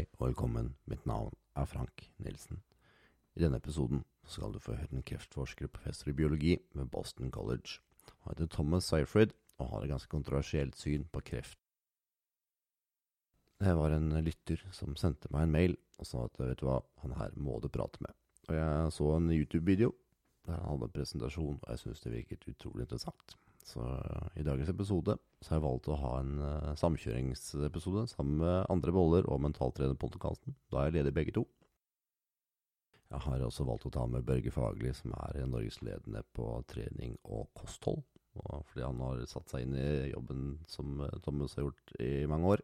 Hei og velkommen, mitt navn er Frank Nilsen. I denne episoden skal du få høre en kreftforsker og professor i biologi ved Boston College. Han heter Thomas Seyfried og har et ganske kontroversielt syn på kreft. Det var en lytter som sendte meg en mail og sa at vet du hva, han her må du prate med. Og jeg så en YouTube-video der han hadde en presentasjon, og jeg syntes det virket utrolig interessant. Så i dagens episode så har jeg valgt å ha en uh, samkjøringsepisode sammen med andre boller og Mentaltrenerpodkasten. Da er jeg ledig begge to. Jeg har også valgt å ta med Børge Fagli, som er norgesledende på trening og kosthold. Og fordi han har satt seg inn i jobben som Thomas har gjort i mange år,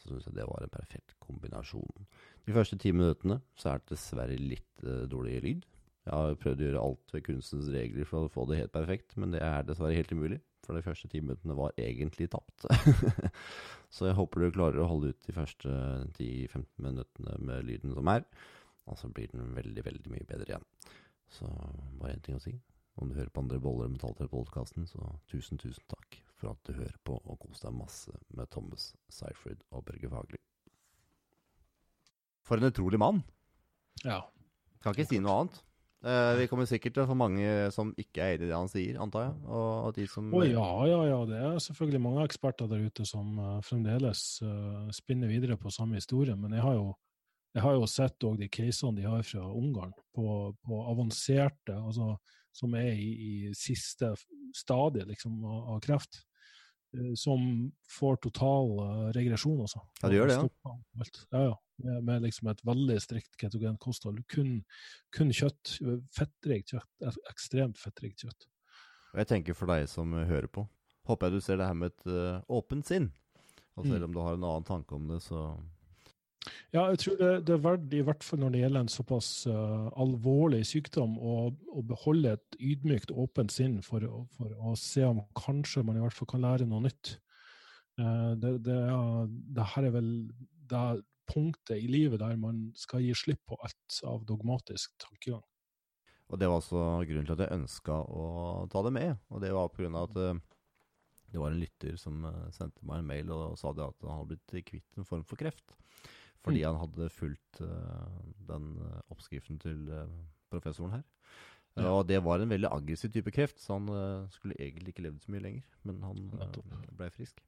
så syns jeg det var en perfekt kombinasjon. De første ti minuttene så er det dessverre litt uh, dårlig lyd. Jeg har prøvd å gjøre alt ved kunstens regler for å få det helt perfekt, men det er dessverre helt umulig. For de første ti minuttene var egentlig tapt. så jeg håper du klarer å holde ut de første 10-15 minuttene med lyden som er. Og så blir den veldig, veldig mye bedre igjen. Så bare én ting å si. Om du hører på andre boller i Metallterapeutkasten, så tusen, tusen takk for at du hører på, og kos deg masse med Thomas Seyfried og Børge Fagli. For en utrolig mann! Ja. Kan ikke si noe annet. Uh, vi kommer sikkert til å få mange som ikke er enig i det han sier, antar jeg. Og de som oh, ja, ja, ja. Det er selvfølgelig mange eksperter der ute som uh, fremdeles uh, spinner videre på samme historie. Men jeg har jo, jeg har jo sett de casene de har fra Ungarn, på, på avanserte, altså som er i, i siste stadie liksom, av, av kreft. Som får total regresjon, altså. Ja, det gjør det, ja. Ja, ja med, med liksom et veldig strikt ketogen kosthold. Kun, kun kjøtt. Fettrikt kjøtt. Ekstremt fettrikt kjøtt. Og jeg tenker for deg som hører på, håper jeg du ser det her med et uh, åpent sinn. Og selv mm. om du har en annen tanke om det, så ja, jeg tror det, det, er verdt, i hvert fall når det gjelder en såpass uh, alvorlig sykdom, å, å, beholde et ydmykt, åpent sinn for, for, å se om kanskje man i hvert fall kan lære noe nytt. Uh, det, det, det, her er vel det, punktet i livet der man skal gi slipp på alt av dogmatisk tankegang. Og Det var også grunnen til at jeg ønska å ta det med. Og det var pga. at uh, det var en lytter som uh, sendte meg en mail og sa at han hadde blitt kvitt en form for kreft. Fordi mm. han hadde fulgt uh, den oppskriften til professoren her. Ja. Og det var en veldig aggressiv type kreft, så han uh, skulle egentlig ikke levd så mye lenger. Men han uh, ble frisk.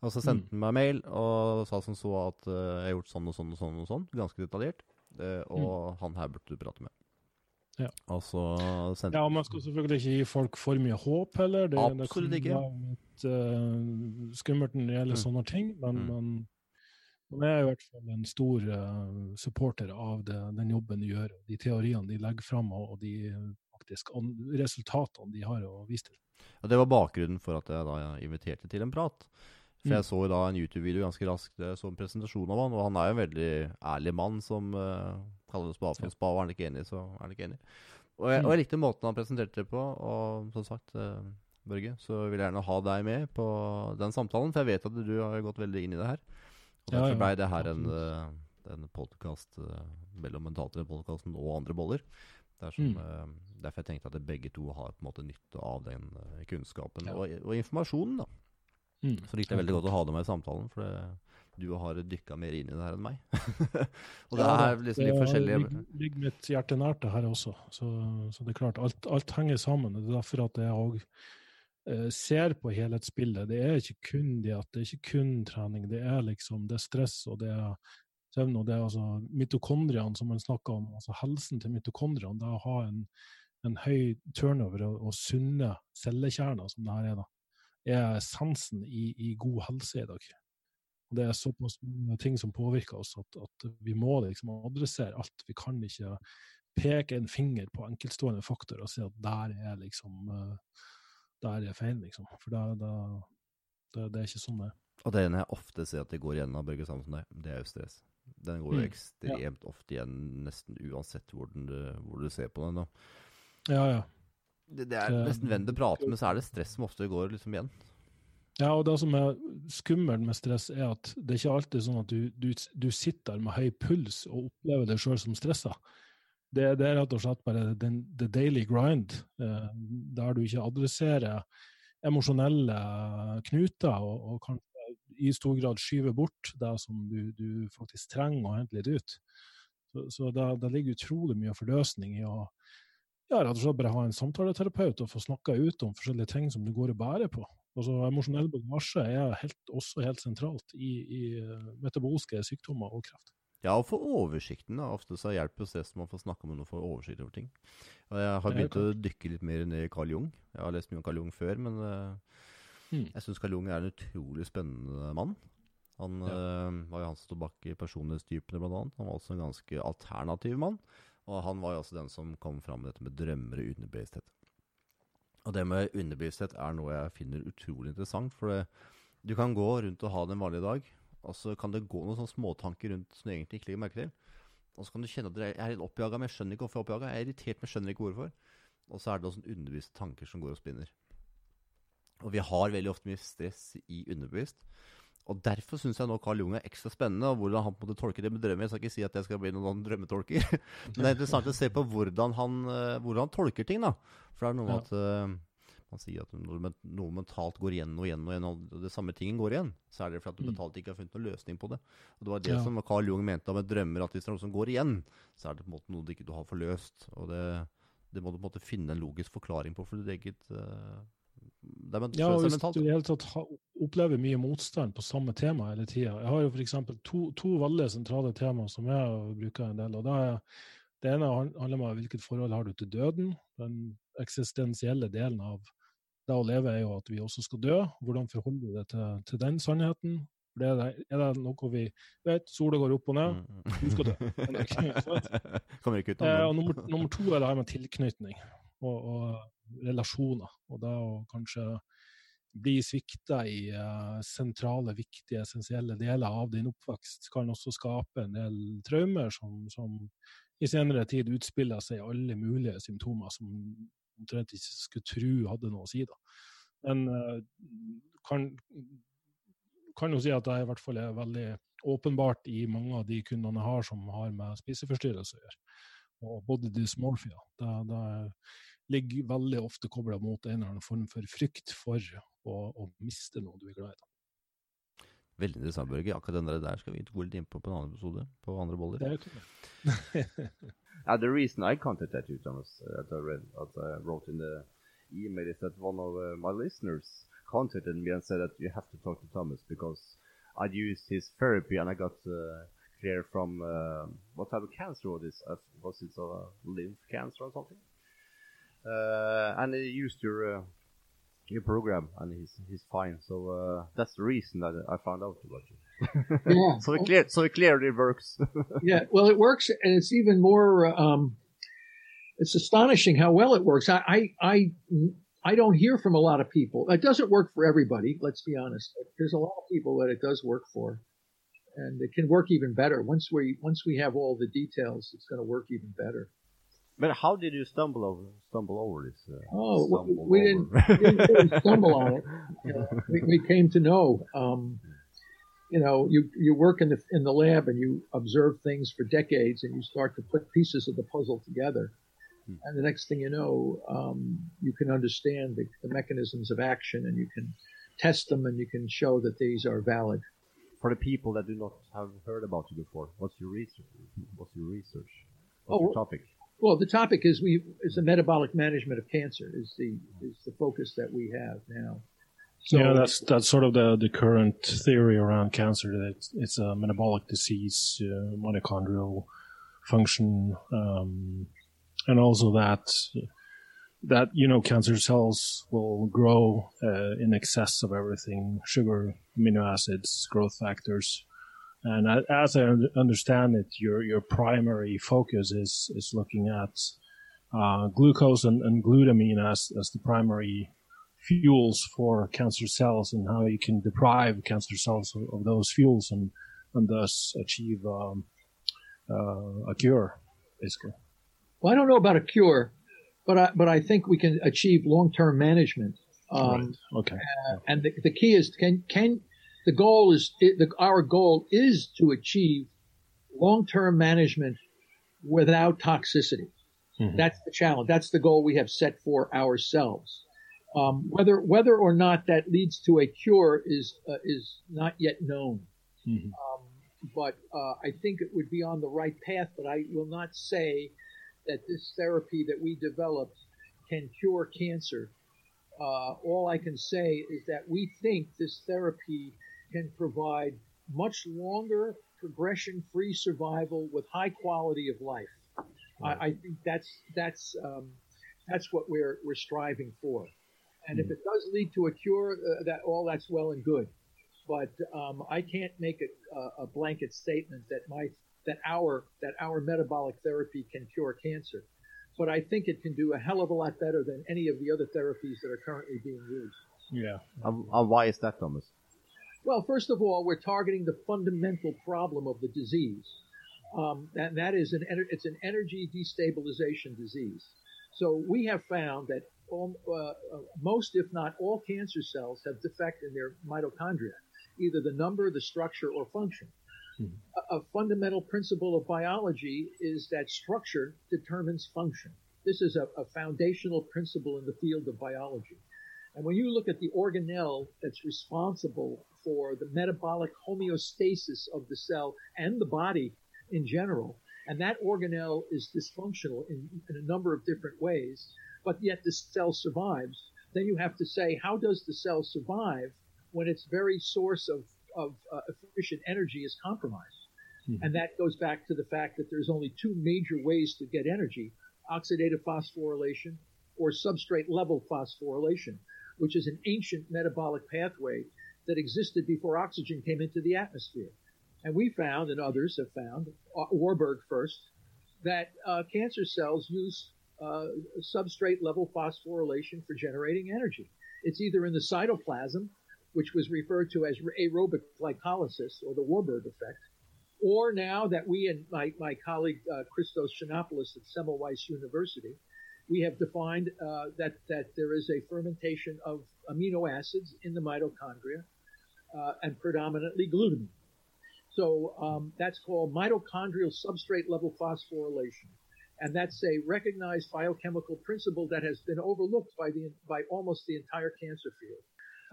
Og så sendte han mm. meg mail og sa som så at uh, jeg har gjort sånn og sånn og sånn, og sånn ganske detaljert. og mm. han her burde du prate med. Ja. Og så sendte Ja, man skal selvfølgelig ikke gi folk for mye håp heller. Det, Absolutt det kan være litt skummelt når det gjelder mm. sånne ting, men mm. Man er i hvert fall en stor uh, supporter av det, den jobben de gjør, de teoriene de legger fram, og de faktisk resultatene de har å vise til. Ja, Det var bakgrunnen for at jeg da inviterte til en prat. For mm. jeg så da en YouTube-video ganske raskt, så en presentasjon av han, og han er jo en veldig ærlig mann som uh, kaller det spa for en spa, og er han ikke enig, så er han ikke enig. Og jeg, mm. og jeg likte måten han presenterte det på, og som sagt, uh, Børge, så vil jeg gjerne ha deg med på den samtalen, for jeg vet at du har gått veldig inn i det her. Og derfor ble det her en, uh, en podkast uh, mellom Mentaltrenerpodkasten og andre boller. Er som, mm. uh, derfor jeg tenkte at begge to har på en måte nytte av den kunnskapen ja. og, og, informasjonen. da. Mm. Så likte jeg veldig godt å ha det med i samtalen, for det, du har dykka mer inn i det her enn meg. og det er liksom litt forskjellige Det ligger mitt hjerte nært, det her også. Så, så, det er klart, alt, alt henger sammen. Det er derfor at jeg òg uh, ser på helhetsbildet. Det er ikke kun diett, det er ikke kun trening. Det er liksom det er stress og det er søvn. og det er altså Mitokondriene som man snakker om, altså helsen til mitokondriene, det er å ha en, en høy turnover og, og sunne cellekjerner, som det her er, da, er essensen i, i, god helse i dag. Det er såpass mange ting som påvirker oss at, at, vi må liksom adressere alt. Vi kan ikke peke en finger på enkeltstående faktorer og si at der er liksom eh, der er det feil, liksom. For det, da, da det er ikke sånn det er. Og det ene jeg ofte ser at det går igjen av Børge sammen som det er jo stress. Den går jo mm. ekstremt ja. ofte igjen, nesten uansett hvor, den, hvor, du ser på den. Da. Ja, ja. Det, det er nesten venn du prater med, så er det stress som ofte går liksom igjen. Ja, og det som er skummelt med stress, er at det er ikke alltid sånn at du, du, du sitter med høy puls og opplever deg sjøl som stressa. Det, det, er rett og slett bare den, the daily grind, eh, der du ikke adresserer emosjonelle knuter og, og kan i stor grad skyver bort det som du, du faktisk trenger å hente litt ut. Så, så det, ligger utrolig mye forløsning i å ja, rett og slett bare ha en samtaleterapeut og få snakka ut om forskjellige ting som du går og bærer på. Altså, emosjonell bagasje er helt, også helt sentralt i, i metabolske sykdommer og kreft. Ja, og få oversikten. da. Ofte så hjelper det som å får snakke med noen for oversikt over ting. Og jeg har begynt å dykke litt mer ned i Carl Jung. Jeg har lest mye om Carl Jung før, men uh, mm. jeg syns Carl Jung er en utrolig spennende mann. Han ja. øh, var jo han som sto bak i personlighetstypene, blant annet. Han var også en ganske alternativ mann. Og han var jo også den som kom fram med dette med drømmer og underbevissthet. Og det med underbevissthet er noe jeg finner utrolig interessant. For det, du kan gå rundt og ha det en vanlig dag, og så kan det gå noen sånne småtanker rundt som du egentlig ikke legger merke til. Og så kan du kjenne at jeg er litt oppjaga, men jeg skjønner ikke hvorfor jeg er oppjaga. Jeg er irritert, men jeg skjønner ikke hvorfor. Og så er det noen underbevisste tanker som går og spinner. Og vi har veldig ofte mye stress i underbevisst. Og Derfor syns jeg nå Carl Jung er ekstra spennende, og hvordan han på en måte tolker det med drømmer. Jeg skal ikke si at jeg skal bli noen drømmetolker, men det er interessant å se på hvordan han, eh, hvordan han tolker ting. da. For det er noe med ja. at uh, han sier at når noe mentalt går igjen og igjen, og igjen, og det samme tingen går igjen, så er det fordi at du mm. mentalt ikke har funnet noen løsning på det. Og Det var det ja. som Carl Jung mente om et drømmer, at hvis det er noe som går igjen, så er det på en måte noe du ikke har forløst. Og det, det må du på en måte finne en logisk forklaring på for ditt eget uh, det er, ja, og hvis du i hele tatt opplever mye motstand på samme tema hele tida Jeg har jo f.eks. To, to veldig sentrale tema som jeg bruker en del. og det, er, det ene handler om hvilket forhold har du til døden, den eksistensielle delen av det å leve er jo at vi også skal dø. Hvordan forholder du deg til, til, den sannheten? For det er, det, er det noe vi vet? Sola går opp og ned, mm, mm. du skal dø. Kommer ikke ut eh, og nummer, nummer, to er det her med tilknytning og, og relasjoner. Og det å kanskje bli svikta i uh, sentrale, viktige, essensielle deler av din oppvekst kan også skape en del traumer som, som i senere tid utspiller seg i alle mulige symptomer som omtrent ikke skulle tro hadde noe å si. da. Men uh, kan, kan jo si at jeg i hvert fall er veldig åpenbart i mange av de kundene jeg har som har med spiseforstyrrelser å gjøre. Og body dysmorphia. Det, det ligger veldig ofte kobla mot en eller annen form for frykt for å, å miste noe du er glad i. Veldig interessant, Børge. Akkurat den der skal vi gå litt inn på på en annen episode, på andre boller. Det er Uh, the reason I contacted you, Thomas, uh, as I read, as I wrote in the email, is that one of uh, my listeners contacted me and said that you have to talk to Thomas because I'd used his therapy and I got uh, clear from uh, what type of cancer was this? Uh, was it a lymph cancer or something? and he used your your program and he's he's fine. So that's the reason that I found out about you yeah. so it clear, so it clearly works. yeah, well, it works, and it's even more. Um, it's astonishing how well it works. I, I, I, I don't hear from a lot of people. It doesn't work for everybody. Let's be honest. There's a lot of people that it does work for, and it can work even better once we once we have all the details. It's going to work even better. But how did you stumble over stumble over this? Uh, oh, we, didn't, we, didn't, really stumble on it. we, we, came to know. Um, you know, you, you work in the, in the lab and you observe things for decades and you start to put pieces of the puzzle together. Hmm. And the next thing you know, um, you can understand the, the, mechanisms of action and you can test them and you can show that these are valid. For the people that do not have heard about you before, what's your research? What's your research? What's oh, your topic? Well, the topic is we is the metabolic management of cancer is the is the focus that we have now. So, yeah, that's that's sort of the, the current theory around cancer that it's, a metabolic disease, uh, mitochondrial function, um, and also that that you know cancer cells will grow uh, in excess of everything: sugar, amino acids, growth factors. And as I understand it, your your primary focus is is looking at uh, glucose and, and glutamine as as the primary fuels for cancer cells and how you can deprive cancer cells of, of those fuels and, and thus achieve um, uh, a cure, basically. Well, I don't know about a cure, but I, but I think we can achieve long-term management. Um, right. Okay. Uh, and the, the key is can can the goal is the, our goal is to achieve long-term management without toxicity. Mm-hmm. That's the challenge. That's the goal we have set for ourselves. Um, whether whether or not that leads to a cure is uh, is not yet known. Mm-hmm. Um, but uh, I think it would be on the right path. But I will not say that this therapy that we developed can cure cancer. Uh, all I can say is that we think this therapy can provide much longer progression-free survival with high quality of life. Right. I, I, think that's that's um, that's what we're we're striving for. And if hmm. it does lead to a cure, uh, that all that's well and good. But um, I can't make a, a, blanket statement that my that our that our metabolic therapy can cure cancer. But I think it can do a hell of a lot better than any of the other therapies that are currently being used. Yeah. Um, uh, why is that, Thomas? Well, first of all, we're targeting the fundamental problem of the disease, um, and that is an it's an energy destabilization disease. So we have found that all, uh, uh, most, if not all, cancer cells have defect in their mitochondria, either the number, the structure, or function. Mm-hmm. A, a fundamental principle of biology is that structure determines function. This is a, a foundational principle in the field of biology. And when you look at the organelle that's responsible for the metabolic homeostasis of the cell and the body in general, and that organelle is dysfunctional in, in, a number of different ways, but yet the cell survives, then you have to say, how does the cell survive when its very source of, of uh, efficient energy is compromised? Mm-hmm. And that goes back to the fact that there's only two major ways to get energy oxidative phosphorylation or substrate level phosphorylation which is an ancient metabolic pathway that existed before oxygen came into the atmosphere. And we found, and others have found, uh, Warburg first, that uh, cancer cells use uh, substrate level phosphorylation for generating energy. It's either in the cytoplasm, which was referred to as aerobic glycolysis or the Warburg effect, or now that we and my, my colleague uh, Christos Chinopoulos at Semmelweis University we have defined uh, that that there is a fermentation of amino acids in the mitochondria, uh, and predominantly glutamine. So um, that's called mitochondrial substrate level phosphorylation, and that's a recognized biochemical principle that has been overlooked by the by almost the entire cancer field.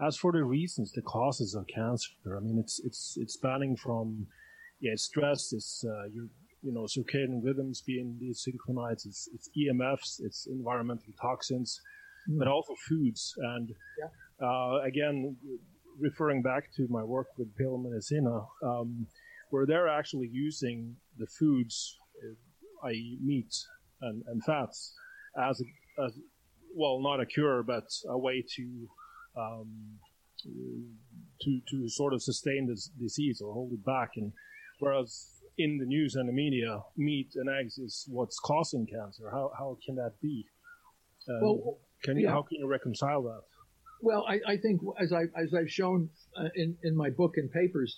As for the reasons, the causes of cancer, I mean, it's it's it's spanning from yeah, stress, it's uh, your you know, circadian rhythms being desynchronized. It's, it's EMFs, it's environmental toxins, mm. but also foods. And yeah. uh, again, referring back to my work with Medicina, um, where they're actually using the foods, uh, i.e., meat and, and fats, as a, as well, not a cure, but a way to um, to to sort of sustain this disease or hold it back. And whereas in the news and the media, meat and eggs is what's causing cancer. How how can that be? Um, well, can you yeah. how can you reconcile that? Well, I, I think as I as I've shown uh, in in my book and papers,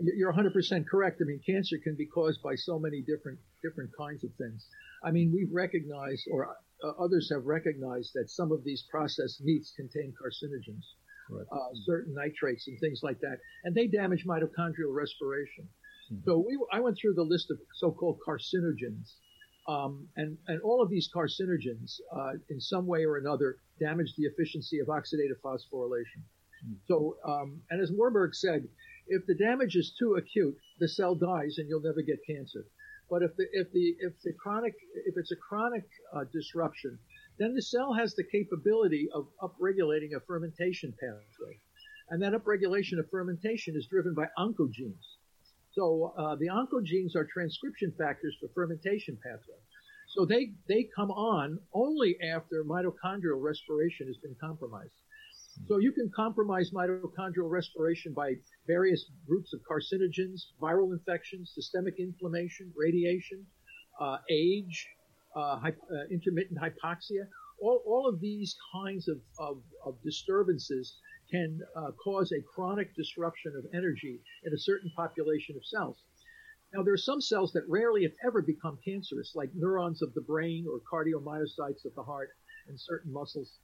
you're 100% correct. I mean, cancer can be caused by so many different different kinds of things. I mean, we've recognized, or uh, others have recognized, that some of these processed meats contain carcinogens, right. uh, certain nitrates and things like that, and they damage mitochondrial respiration. Mm-hmm. So we, I went through the list of so-called carcinogens, um, and and all of these carcinogens, uh, in some way or another, damage the efficiency of oxidative phosphorylation. Mm-hmm. So, um, and as Warburg said, if the damage is too acute, the cell dies and you'll never get cancer. But if the if the if the chronic if it's a chronic uh, disruption, then the cell has the capability of upregulating a fermentation pathway, and that upregulation of fermentation is driven by oncogenes. So uh, the oncogenes are transcription factors for fermentation pathway. So they, they come on only after mitochondrial respiration has been compromised. So you can compromise mitochondrial respiration by various groups of carcinogens, viral infections, systemic inflammation, radiation, uh, age, uh, hy- uh, intermittent hypoxia. All, all of these kinds of, of, of disturbances can uh, cause a chronic disruption of energy in a certain population of cells. Now, there are some cells that rarely, if ever, become cancerous, like neurons of the brain or cardiomyocytes of the heart and certain muscles,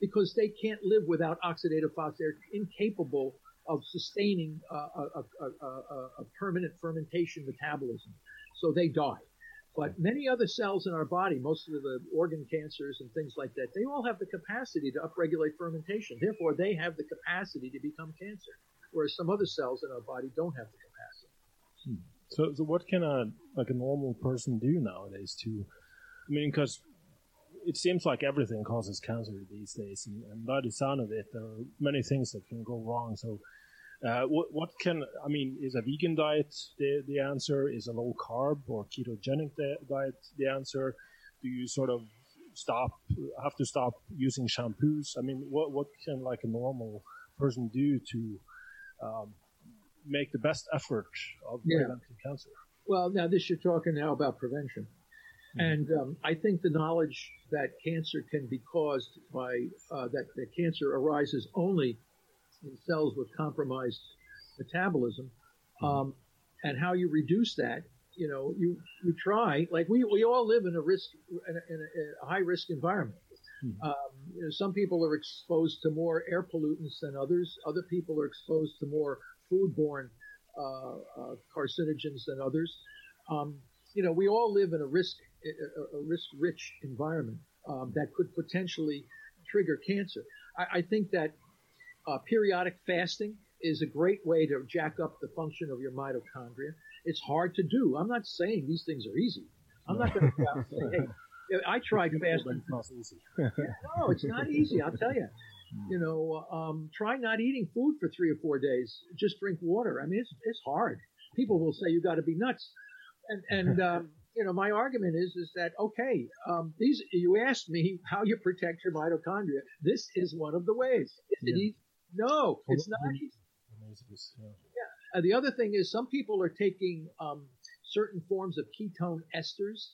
because they can't live without oxidative phosphorus. They're incapable of sustaining a, a, a, a, permanent fermentation metabolism. So they die. But many other cells in our body, most of the organ cancers and things like that, they all have the capacity to upregulate fermentation. Therefore, they have the capacity to become cancer, whereas some other cells in our body don't have the capacity. Hmm. So, so what can a like a normal person do nowadays to? I mean, because it seems like everything causes cancer these days, and, and by the sound of it, there are many things that can go wrong. So, uh, what, what can I mean? Is a vegan diet the, the answer? Is a low carb or ketogenic diet the answer? Do you sort of stop have to stop using shampoos? I mean, what what can like a normal person do to um, make the best effort of yeah. preventing cancer? Well, now this you're talking now about prevention. Hmm. And um, I think the knowledge that cancer can be caused by uh, that, that cancer arises only in cells with compromised metabolism, hmm. um, and how you reduce that. You know, you you try like we we all live in a risk in a, in a high risk environment. Hmm. Um, you know, some people are exposed to more air pollutants than others. Other people are exposed to more foodborne uh, uh, carcinogens than others. Um, you know, we all live in a risk a, a risk rich environment um, that could potentially trigger cancer. I, I think that uh, periodic fasting is a great way to jack up the function of your mitochondria. It's hard to do. I'm not saying these things are easy. I'm not going to say, hey, I tried fasting. It's not easy. no, it's not easy. I'll tell you. You know, um, try not eating food for three or four days. Just drink water. I mean, it's it's hard. People will say you got to be nuts, and and um, you know, my argument is is that okay, um, these you asked me how you protect your mitochondria. This is one of the ways. Is yeah. it easy? No, it's not easy. Yeah. Uh, the other thing is some people are taking um, certain forms of ketone esters.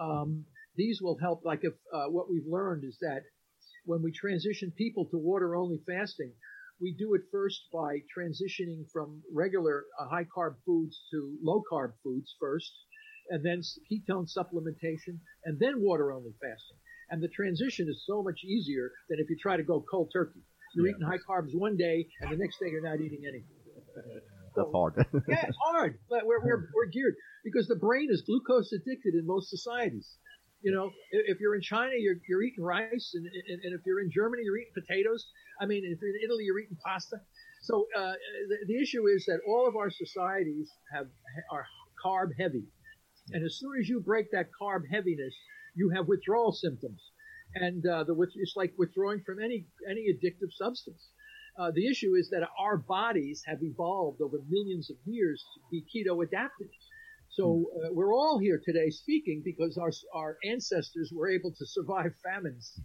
Um, these will help. Like if uh, what we've learned is that when we transition people to water only fasting, we do it first by transitioning from regular uh, high carb foods to low carb foods first and then ketone supplementation, and then water only fasting. And the transition is so much easier than if you try to go cold turkey. You're yeah. eating high carbs one day, and the next day you're not eating anything. That's hard. yeah, it's hard, but we're, we're, we're geared because the brain is glucose addicted in most societies. You know, if you're in China, you're, you're eating rice, and, and, and if you're in Germany, you're eating potatoes. I mean, if you're in Italy, you're eating pasta. So uh, the, the issue is that all of our societies have are carb heavy. And as soon as you break that carb heaviness, you have withdrawal symptoms. And uh, the, it's like withdrawing from any, any addictive substance. Uh, the issue is that our bodies have evolved over millions of years to be keto adapted. So uh, we're all here today speaking because our, our ancestors were able to survive famines.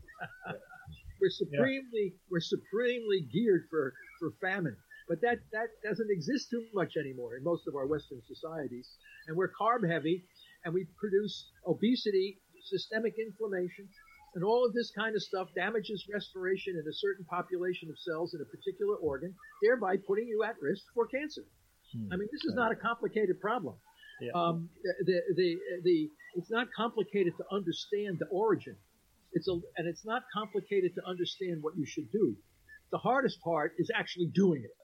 we're supremely, yeah. we're supremely geared for, for famine. But that, that doesn't exist too much anymore in most of our Western societies. And we're carb heavy and we produce obesity, systemic inflammation, and all of this kind of stuff damages restoration in a certain population of cells in a particular organ, thereby putting you at risk for cancer. Hmm. I mean, this is not a complicated problem. Yeah. Um, the, the, the, it's not complicated to understand the origin. It's a, and it's not complicated to understand what you should do. The hardest part is actually doing it.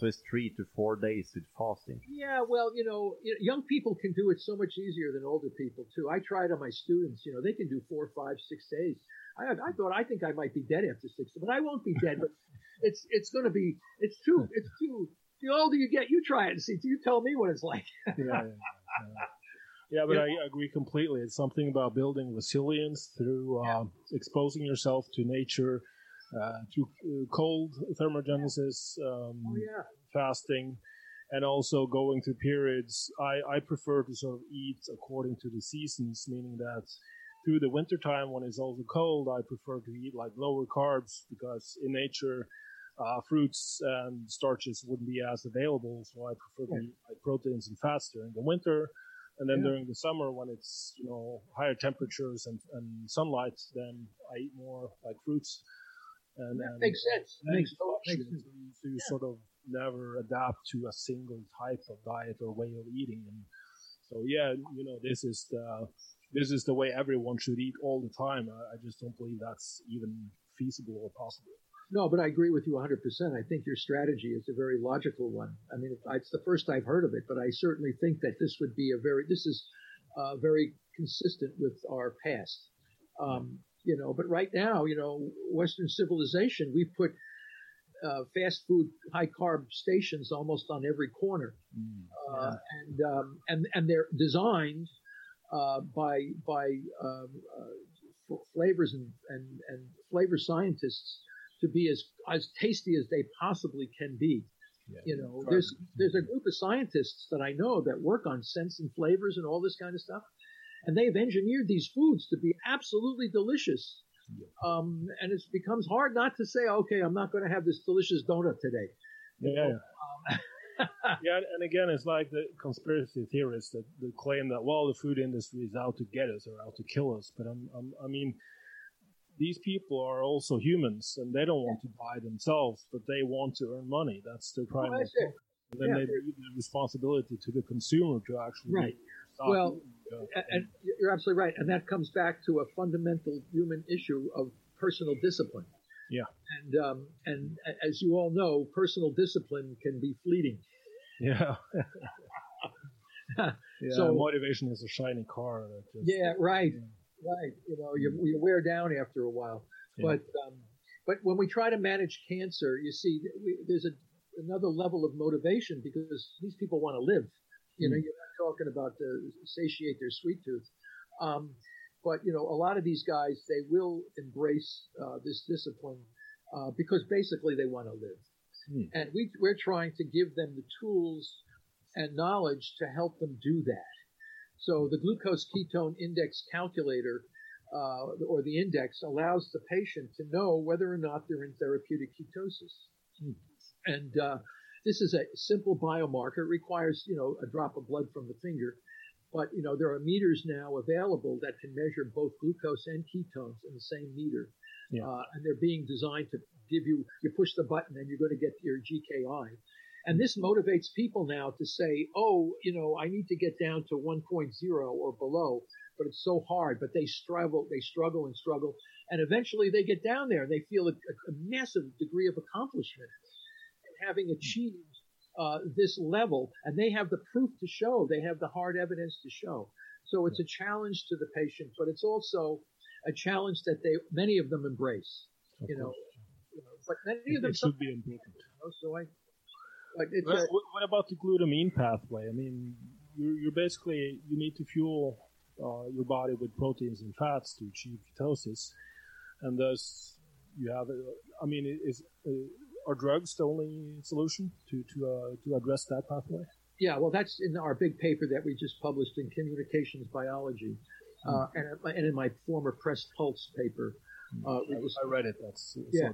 So it's three to four days with fasting. Yeah, well, you know, young people can do it so much easier than older people too. I tried on my students. You know, they can do four, five, six days. I, I thought I think I might be dead after six, but I won't be dead. But it's it's going to be it's too it's too. The older you get, you try it and see. Do you tell me what it's like. yeah, yeah, yeah. yeah, but I agree completely. It's something about building resilience through uh, exposing yourself to nature uh, to uh, cold thermogenesis, um, oh, yeah. fasting, and also going through periods. I, I prefer to sort of eat according to the seasons, meaning that through the winter time when it's also cold, I prefer to eat like lower carbs because in nature, uh, fruits and starches wouldn't be as available. So I prefer to eat like proteins and fats during the winter. And then yeah. during the summer, when it's you know higher temperatures and, and sunlight, then I eat more like fruits and, that and makes sense. Makes, makes sense. So you yeah. sort of never adapt to a single type of diet or way of eating. And so, yeah, you know, this is the, this is the way everyone should eat all the time. I, I just don't believe that's even feasible or possible. No, but I agree with you 100%. I think your strategy is a very logical one. I mean, it's the first I've heard of it, but I certainly think that this would be a very, this is uh, very consistent with our past. Um, you know, but right now, you know, Western civilization, we've put uh, fast food, high carb stations almost on every corner, mm, uh, and um, and and they're designed uh, by by um, uh, flavors and, and and flavor scientists to be as as tasty as they possibly can be. Yeah, you know, there's there's a group of scientists that I know that work on scents and flavors and all this kind of stuff, and they've engineered these foods to be absolutely delicious. Um, and it becomes hard not to say, okay, I'm not going to have this delicious donut today. Yeah. Um, yeah, and again, it's like the conspiracy theorists that, that, claim that well, the food industry is out to get us or out to kill us. But I'm, I'm, i mean, these people are also humans, and they don't want to buy themselves, but they want to earn money. That's their primary. Oh, and then yeah, they leave the responsibility to the consumer to actually right. Well, and you're absolutely right, and that comes back to a fundamental human issue of personal discipline. Yeah. And um, and as you all know, personal discipline can be fleeting. Yeah. yeah. So motivation is a shiny car. Just, yeah. Right. Yeah. Right. You know, you you wear down after a while. Yeah. But um, but when we try to manage cancer, you see, we, there's a another level of motivation because these people want to live. You know, mm. Talking about to satiate their sweet tooth. Um, but you know, a lot of these guys they will embrace uh, this discipline uh, because basically they want to live, mm. and we we're trying to give them the tools and knowledge to help them do that. So the glucose ketone index calculator. Uh, or the index allows the patient to know whether or not they're in therapeutic ketosis. Mm. And uh, this is a simple biomarker. It requires, you know, a drop of blood from the finger. But, you know, there are meters now available that can measure both glucose and ketones in the same meter. Yeah. Uh, and they're being designed to give you, you push the button and you're going to get your GKI. And this motivates people now to say, oh, you know, I need to get down to 1.0 or below, but it's so hard. But they struggle, they struggle and struggle. And eventually they get down there and they feel a, a massive degree of accomplishment having achieved uh, this level, and they have the proof to show, they have the hard evidence to show. So it's a challenge to the patient, but it's also a challenge that they many of them embrace. Of you, know, you, know, but many it, of them should be important. You know, so I, but what, a, what, about the glutamine pathway? I mean, you're, you're basically you need to fuel uh, your body with proteins and fats to achieve ketosis, and thus you have. I mean, is uh, are drugs the only solution to to uh, to address that pathway? Yeah, well, that's in our big paper that we just published in Communications Biology, mm. uh, and, and in my former Press Pulse paper. Mm. Uh, I, I, read it. That's, that's yeah,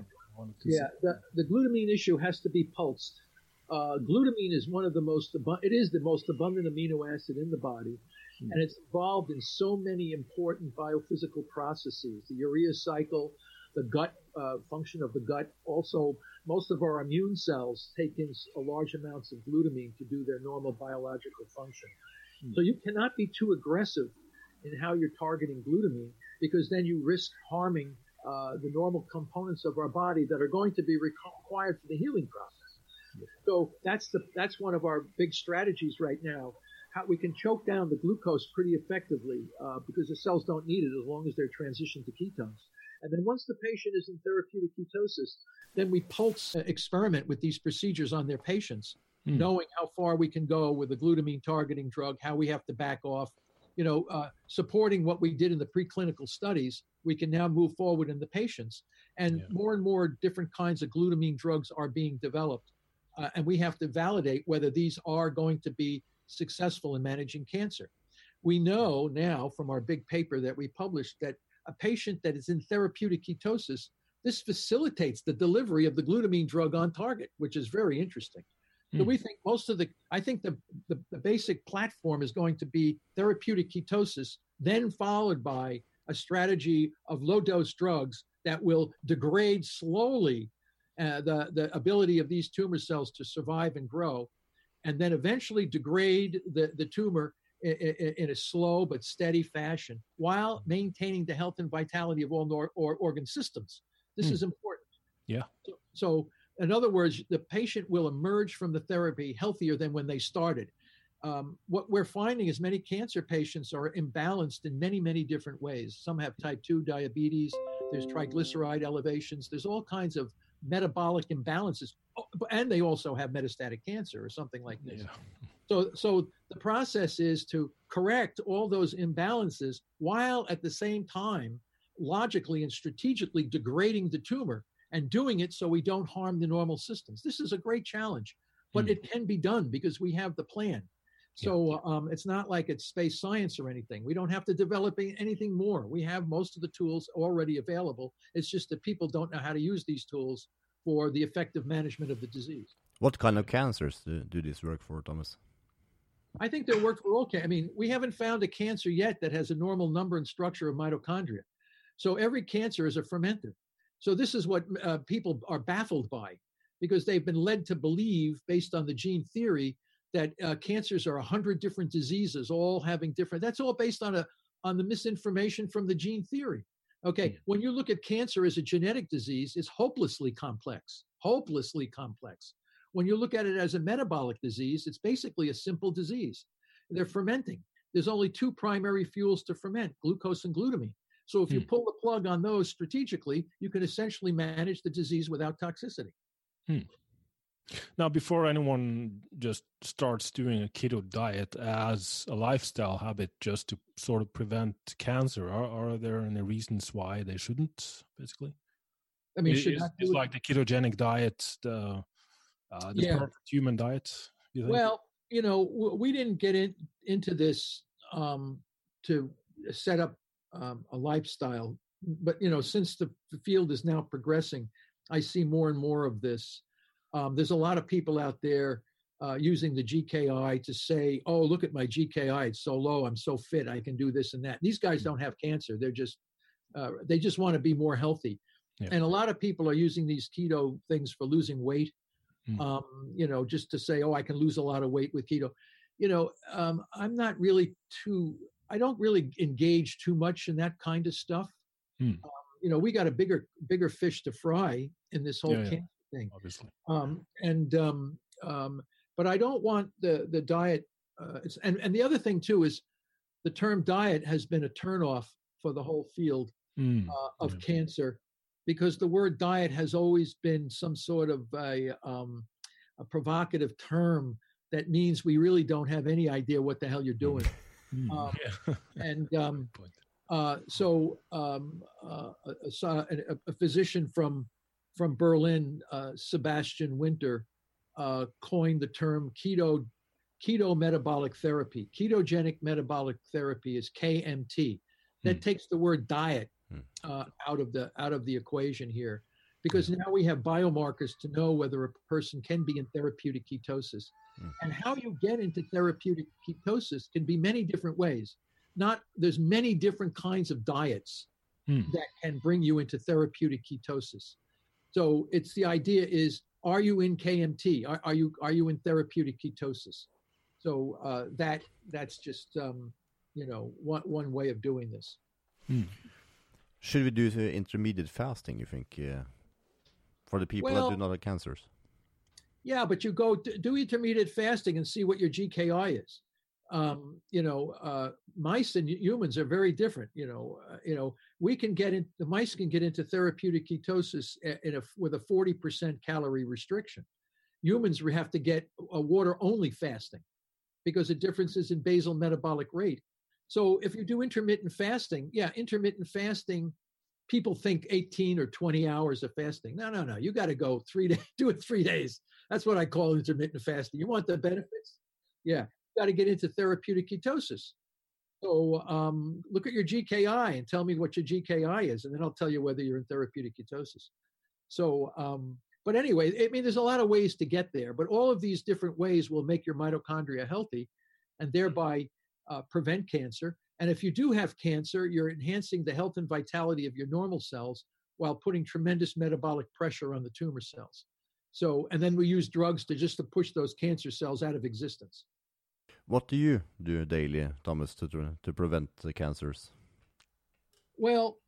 yeah. The, the glutamine issue has to be pulsed. Uh, glutamine is one of the most abu- it is the most abundant amino acid in the body, mm. and it's involved in so many important biophysical processes: the urea cycle, the gut uh, function of the gut, also most of our immune cells take in large amounts of glutamine to do their normal biological function. Mm. So you cannot be too aggressive in how you're targeting glutamine because then you risk harming uh, the normal components of our body that are going to be required for the healing process. So that's the that's one of our big strategies right now. How we can choke down the glucose pretty effectively uh, because the cells don't need it as long as they're transitioned to ketones. And then once the patient is in therapeutic ketosis, then we pulse uh, experiment with these procedures on their patients, mm. knowing how far we can go with a glutamine targeting drug, how we have to back off. You know, uh, supporting what we did in the preclinical studies, we can now move forward in the patients. And yeah. more and more different kinds of glutamine drugs are being developed. Uh, and we have to validate whether these are going to be successful in managing cancer. We know now from our big paper that we published that a patient that is in therapeutic ketosis this facilitates the delivery of the glutamine drug on target, which is very interesting. So hmm. we think most of the, I think the, the, the, basic platform is going to be therapeutic ketosis, then followed by a strategy of low dose drugs that will degrade slowly uh, the, the ability of these tumor cells to survive and grow, and then eventually degrade the, the tumor in, in, a slow but steady fashion while maintaining the health and vitality of all nor, or organ systems. This hmm. is important. Yeah. So, so, in other words, the patient will emerge from the therapy healthier than when they started. um, what we're finding is many cancer patients are imbalanced in many, many different ways. Some have type 2 diabetes, there's triglyceride elevations, there's all kinds of metabolic imbalances. Oh, and they also have metastatic cancer or something like this. Yeah. So, so the process is to correct all those imbalances while at the same time logically and strategically degrading the tumor and doing it so we don't harm the normal systems. This is a great challenge, but mm. it can be done because we have the plan. So um, it's not like it's space science or anything. We don't have to develop anything more. We have most of the tools already available. It's just that people don't know how to use these tools for the effective management of the disease. What kind of cancers do, do this work for, Thomas? I think they work for all cancer. I mean, we haven't found a cancer yet that has a normal number and structure of mitochondria. So every cancer is a fermenter. So this is what uh, people are baffled by because they've been led to believe, based on the gene theory, that uh, cancers are a hundred different diseases, all having different. That's all based on a on the misinformation from the gene theory. Okay, mm. when you look at cancer as a genetic disease, it's hopelessly complex. Hopelessly complex. When you look at it as a metabolic disease, it's basically a simple disease. They're fermenting. There's only two primary fuels to ferment: glucose and glutamine. So if you hmm. pull the plug on those strategically, you can essentially manage the disease without toxicity. Hmm. Now, before anyone just starts doing a keto diet as a lifestyle habit just to sort of prevent cancer, are, are there any reasons why they shouldn't, basically? I mean, should it's, like the ketogenic diet, the, uh, the yeah. perfect human diet? You well, you know, we didn't get in, into this um, to set up um, a lifestyle. But you know, since the field is now progressing, I see more and more of this. Um, there's a lot of people out there uh, using the GKI to say, "Oh, look at my GKI; it's so low. I'm so fit. I can do this and that." These guys don't have cancer. They're just uh, they just want to be more healthy. Yeah. And a lot of people are using these keto things for losing weight. Mm. Um, you know, just to say, "Oh, I can lose a lot of weight with keto." You know, um, I'm not really too I don't really engage too much in that kind of stuff. Hmm. Um, you know, we got a bigger bigger fish to fry in this whole yeah, cancer yeah. thing. Obviously. Um, and um, um, but I don't want the the diet. Uh, and and the other thing too is the term diet has been a turnoff for the whole field mm. uh, of yeah. cancer because the word diet has always been some sort of a, um, a provocative term that means we really don't have any idea what the hell you're doing. Mm, um, yeah. and um, uh, so um, uh, a, a, a, physician from from Berlin, uh, Sebastian Winter, uh, coined the term keto keto metabolic therapy. Ketogenic metabolic therapy is KMT. That mm. takes the word diet mm. out of the out of the equation here, because mm. now we have biomarkers to know whether a person can be in therapeutic ketosis. Mm. And how you get into therapeutic ketosis can be many different ways. Not there's many different kinds of diets that can bring you into therapeutic ketosis. So it's the idea is are you in KMT? Are, are you are you in therapeutic ketosis? So uh, that that's just um, you know one one way of doing this. Mm. Should we do intermediate fasting? You think uh, for the people well, that do not have cancers? Yeah, but you go do intermediate fasting and see what your GKI is. Um, you know, uh, mice and humans are very different. You know, uh, you know, we can get in. The mice can get into therapeutic ketosis in a, with a forty percent calorie restriction. Humans we have to get a water only fasting because the differences in basal metabolic rate. So if you do intermittent fasting, yeah, intermittent fasting people think 18 or 20 hours of fasting. No, no, no. You got to go three days, do it three days. That's what I call intermittent fasting. You want the benefits? Yeah. You got to get into therapeutic ketosis. So um, look at your GKI and tell me what your GKI is, and then I'll tell you whether you're in therapeutic ketosis. So, um, but anyway, I mean, there's a lot of ways to get there, but all of these different ways will make your mitochondria healthy and thereby uh, prevent cancer. And if you do have cancer, you're enhancing the health and vitality of your normal cells while putting tremendous metabolic pressure on the tumor cells. So, and then we use drugs to just to push those cancer cells out of existence. What do you do daily, Thomas, to to prevent the cancers? Well,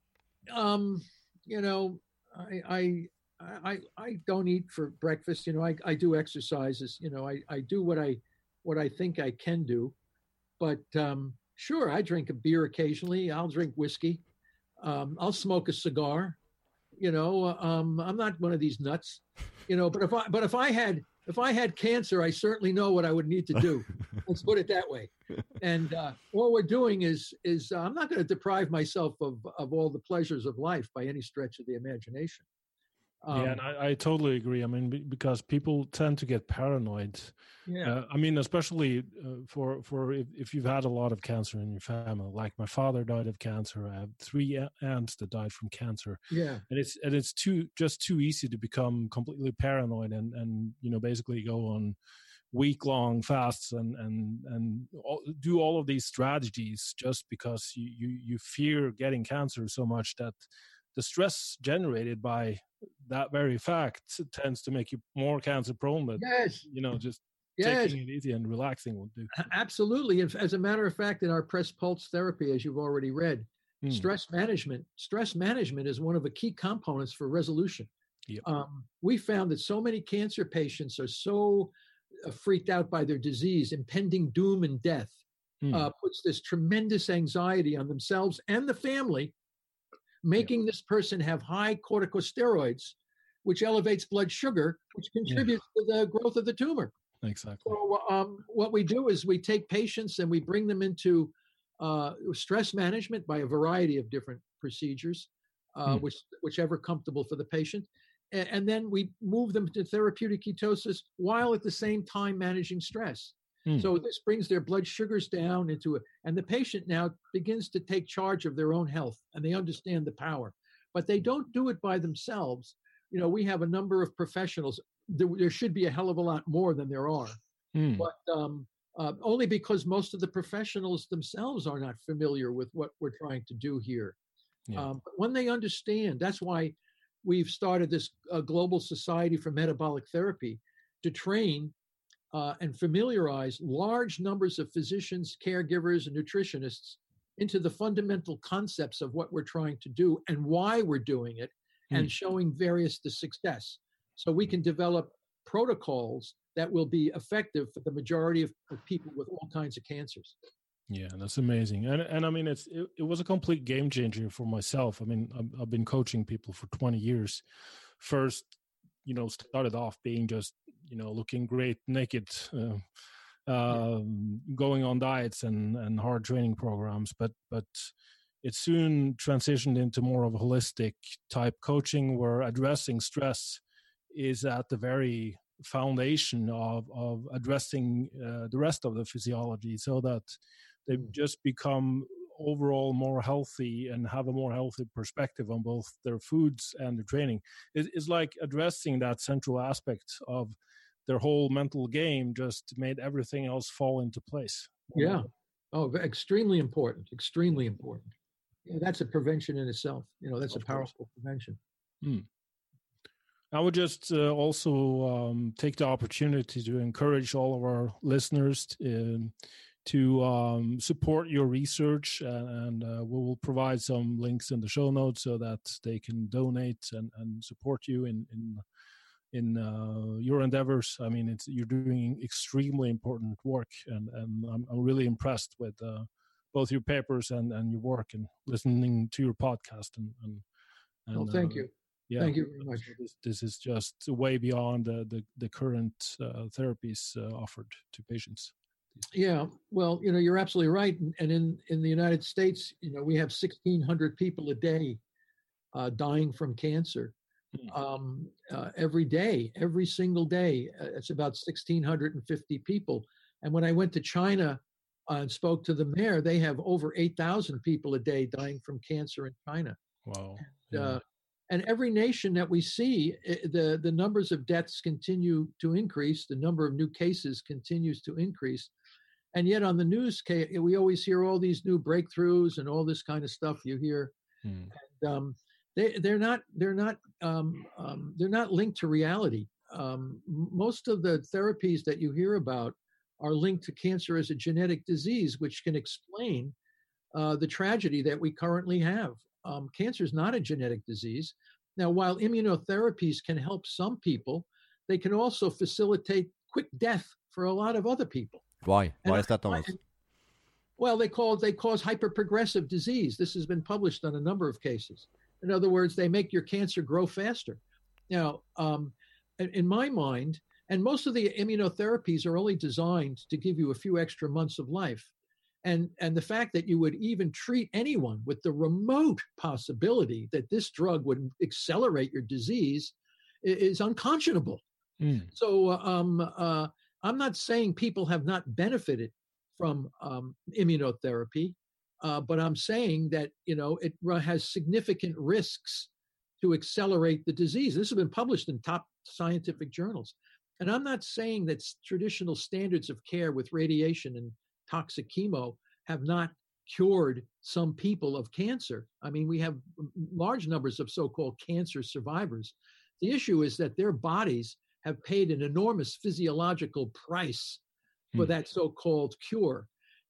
um, you know, I, I I I don't eat for breakfast. You know, I, I do exercises. You know, I, I do what I what I think I can do. But um, sure, I drink a beer occasionally. I'll drink whiskey. Um, I'll smoke a cigar. You know, um, I'm not one of these nuts. You know, but if I but if I had if I had cancer, I certainly know what I would need to do. Let's put it that way. And uh, what we're doing is is uh, I'm not going to deprive myself of of all the pleasures of life by any stretch of the imagination. Um, yeah, and I, I, totally agree. I mean, because people tend to get paranoid. Yeah. Uh, I mean, especially uh, for for if, if, you've had a lot of cancer in your family. Like my father died of cancer. I have three aunts that died from cancer. Yeah. And it's and it's too just too easy to become completely paranoid and and you know basically go on week long fasts and and and all, do all of these strategies just because you, you you fear getting cancer so much that the stress generated by that very fact tends to make you more cancer prone. But yes, you know, just yes. taking it easy and relaxing will do. Absolutely. As a matter of fact, in our press pulse therapy, as you've already read, mm. stress management, stress management is one of the key components for resolution. Yep. Um, we found that so many cancer patients are so uh, freaked out by their disease, impending doom and death, mm. uh, puts this tremendous anxiety on themselves and the family making this person have high corticosteroids, which elevates blood sugar, which contributes to the growth of the tumor. Exactly. So, um, what we do is we take patients and we bring them into uh, stress management by a variety of different procedures, uh, hmm. which whichever comfortable for the patient, and, and then we move them to therapeutic ketosis while at the same time managing stress. Mm. So this brings their blood sugars down into it, and the patient now begins to take charge of their own health, and they understand the power. But they don't do it by themselves. You know, we have a number of professionals. There, there should be a hell of a lot more than there are, mm. but um, uh, only because most of the professionals themselves are not familiar with what we're trying to do here. Yeah. Um, but when they understand, that's why we've started this uh, global society for metabolic therapy to train uh, and familiarize large numbers of physicians, caregivers, and nutritionists into the fundamental concepts of what we're trying to do and why we're doing it, mm. and showing various the success. So we can develop protocols that will be effective for the majority of, of people with all kinds of cancers. Yeah, that's amazing, and and I mean it's it, it was a complete game changer for myself. I mean I've, I've been coaching people for twenty years. First, you know, started off being just you know looking great naked uh, uh, going on diets and and hard training programs but but it soon transitioned into more of a holistic type coaching where addressing stress is at the very foundation of of addressing uh, the rest of the physiology so that they mm. just become overall more healthy and have a more healthy perspective on both their foods and their training it, it's like addressing that central aspect of their whole mental game just made everything else fall into place. Yeah. Oh, extremely important. Extremely important. Yeah, that's a prevention in itself. You know, that's of a powerful course. prevention. Hmm. I would just uh, also um, take the opportunity to encourage all of our listeners to, um, to um, support your research, and, and uh, we will provide some links in the show notes so that they can donate and, and support you in, in in uh, your endeavors. I mean, it's you're doing extremely important work, and and I'm, I'm really impressed with uh, both your papers and and your work, and listening to your podcast. And, and, and well, thank uh, you. Yeah, thank you very much. This, this is just way beyond the the, the current uh, therapies uh, offered to patients. Yeah, well, you know, you're absolutely right. And in in the United States, you know, we have 1,600 people a day uh, dying from cancer. Um, uh, every day, every single day. Uh, it's about 1,650 people. And when I went to China uh, and spoke to the mayor, they have over 8,000 people a day dying from cancer in China. Wow. And, uh, and every nation that we see, the, the numbers of deaths continue to increase, the number of new cases continues to increase. And yet on the news, we always hear all these new breakthroughs and all this kind of stuff you hear. Hmm. And, um, they they're not they're not um, um, they're not linked to reality. Um, most of the therapies that you hear about are linked to cancer as a genetic disease, which can explain uh, the tragedy that we currently have. Um, cancer is not a genetic disease. Now, while immunotherapies can help some people, they can also facilitate quick death for a lot of other people. Why? And Why is that, Thomas? Well, they call they cause hyperprogressive disease. This has been published on a number of cases. In other words, they make your cancer grow faster. Now, um, in, my mind, and most of the immunotherapies are only designed to give you a few extra months of life. And, and the fact that you would even treat anyone with the remote possibility that this drug would accelerate your disease is unconscionable. Mm. So um, uh, I'm not saying people have not benefited from um, immunotherapy, uh, but I'm saying that you know it has significant risks to accelerate the disease. This has been published in top scientific journals, and I'm not saying that traditional standards of care with radiation and toxic chemo have not cured some people of cancer. I mean, we have large numbers of so-called cancer survivors. The issue is that their bodies have paid an enormous physiological price for Hmm. that so-called cure,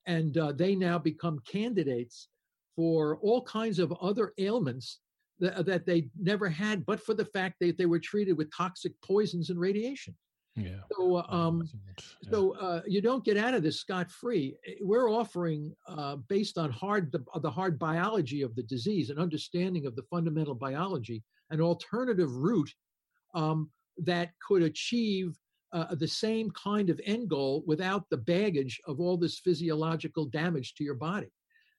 and uh, they now become candidates for all kinds of other ailments that, that they never had, but for the fact that they were treated with toxic poisons and radiation. Yeah. So, uh, um, So yeah. so uh, you don't get out of this scot free. We're offering, uh, based on hard the, the hard biology of the disease and understanding of the fundamental biology, an alternative route um, that could achieve uh, the same kind of end goal without the baggage of all this physiological damage to your body.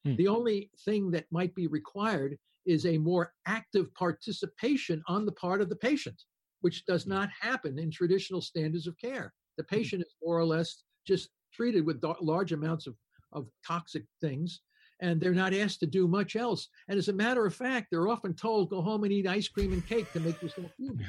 Hmm. The only thing that might be required is a more active participation on the part of the patient, which does Hmm. not happen in traditional standards of care. The patient is more or less just treated with large amounts of, of toxic things, and they're not asked to do much else. And as a matter of fact, they're often told, go home and eat ice cream and cake to make yourself human.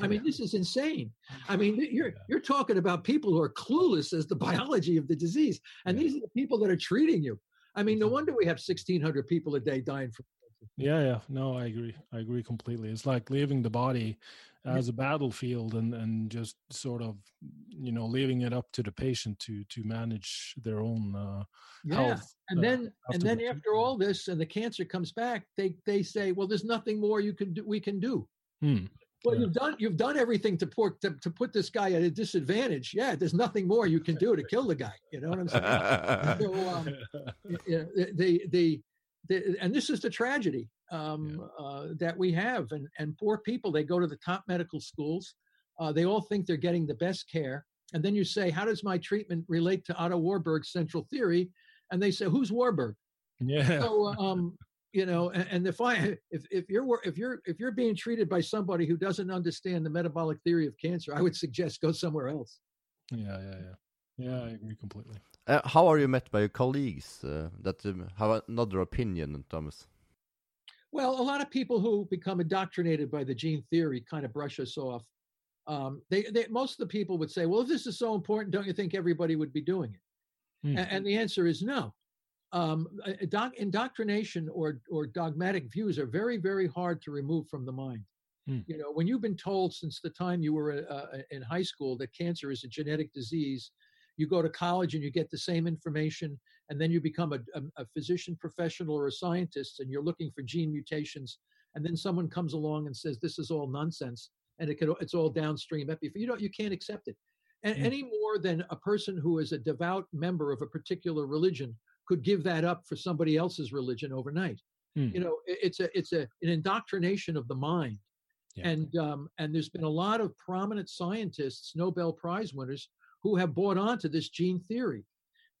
I mean, this is insane. I mean, you're you're talking about people who are clueless as the biology of the disease, and Yeah. these are the people that are treating you. I mean, no wonder we have 1,600 people a day dying from cancer. Yeah, yeah. No, I agree. I agree completely. It's like leaving the body as a battlefield and and just sort of you know leaving it up to the patient to to manage their own uh, Yeah, health. and uh, then and then after all this, and the cancer comes back, they they say, well, there's nothing more you can do. We can do. Hmm. Well, Yeah. you've done you've done everything to put to, to put this guy at a disadvantage. Yeah, there's nothing more you can do to kill the guy. You know what I'm saying? so um, yeah, the, the the and this is the tragedy um, uh, that we have, and and poor people they go to the top medical schools, uh, they all think they're getting the best care, and then you say, how does my treatment relate to Otto Warburg's central theory? And they say, who's Warburg? yeah. So um, you know, and, and if I if if you're if you're if you're being treated by somebody who doesn't understand the metabolic theory of cancer, I would suggest go somewhere else. Yeah, yeah, yeah. Yeah, I agree completely. Uh, how are you met by your colleagues uh, that um, have another opinion, Thomas? Well, a lot of people who become indoctrinated by the gene theory kind of brush us off. Um, they, they, most of the people would say, "Well, if this is so important, don't you think everybody would be doing it?" Hmm. A- And, the answer is no. Um, a- a doc, indoctrination or or dogmatic views are very, very hard to remove from the mind. Hmm. You know, when you've been told since the time you were uh, in high school that cancer is a genetic disease, you go to college and you get the same information, and then you become a, a, a physician professional or a scientist, and you're looking for gene mutations, and then someone comes along and says this is all nonsense, and it could, it's all downstream. You don't, you can't accept it, and Hmm. any more than a person who is a devout member of a particular religion could give that up for somebody else's religion overnight. Hmm. You know, it's a it's a an indoctrination of the mind, Yeah. and um, and there's been a lot of prominent scientists, Nobel Prize winners, who have bought onto this gene theory,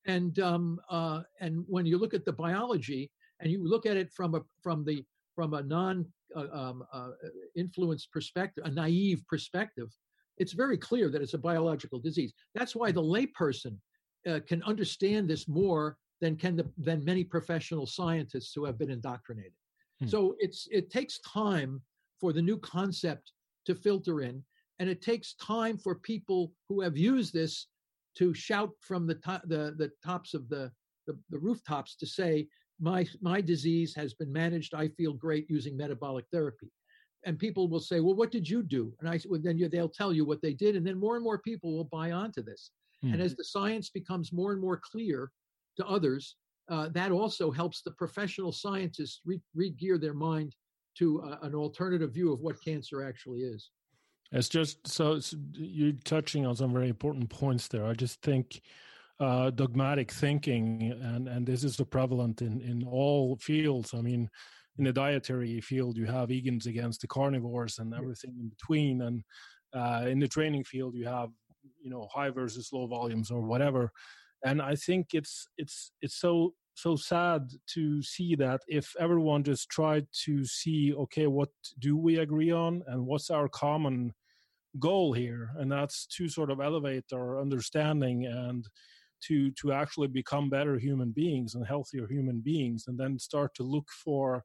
and um, uh, and when you look at the biology and you look at it from a from the from a non uh, um, uh, influenced perspective, a naive perspective, it's very clear that it's a biological disease. That's why the layperson uh, can understand this more than can the than many professional scientists who have been indoctrinated. Hmm. So it's it takes time for the new concept to filter in, and it takes time for people who have used this to shout from the top the, the tops of the, the the rooftops to say my my disease has been managed. I feel great using metabolic therapy. And people will say, "Well, what did you do?" And I well, then you, they'll tell you what they did, and then more and more people will buy onto this. Hmm. And as the science becomes more and more clear to others, uh, that also helps the professional scientists re- re-gear their mind to uh, an alternative view of what cancer actually is. It's just so it's, you're touching on some very important points there. I just think uh, dogmatic thinking, and and this is the prevalent in in all fields. I mean, in the dietary field, you have vegans against the carnivores and everything in between, and uh, in the training field, you have you know high versus low volumes or whatever. And I think it's it's it's so so sad to see that if everyone just tried to see okay what do we agree on and what's our common goal here? And that's to sort of elevate our understanding and to to actually become better human beings and healthier human beings and then start to look for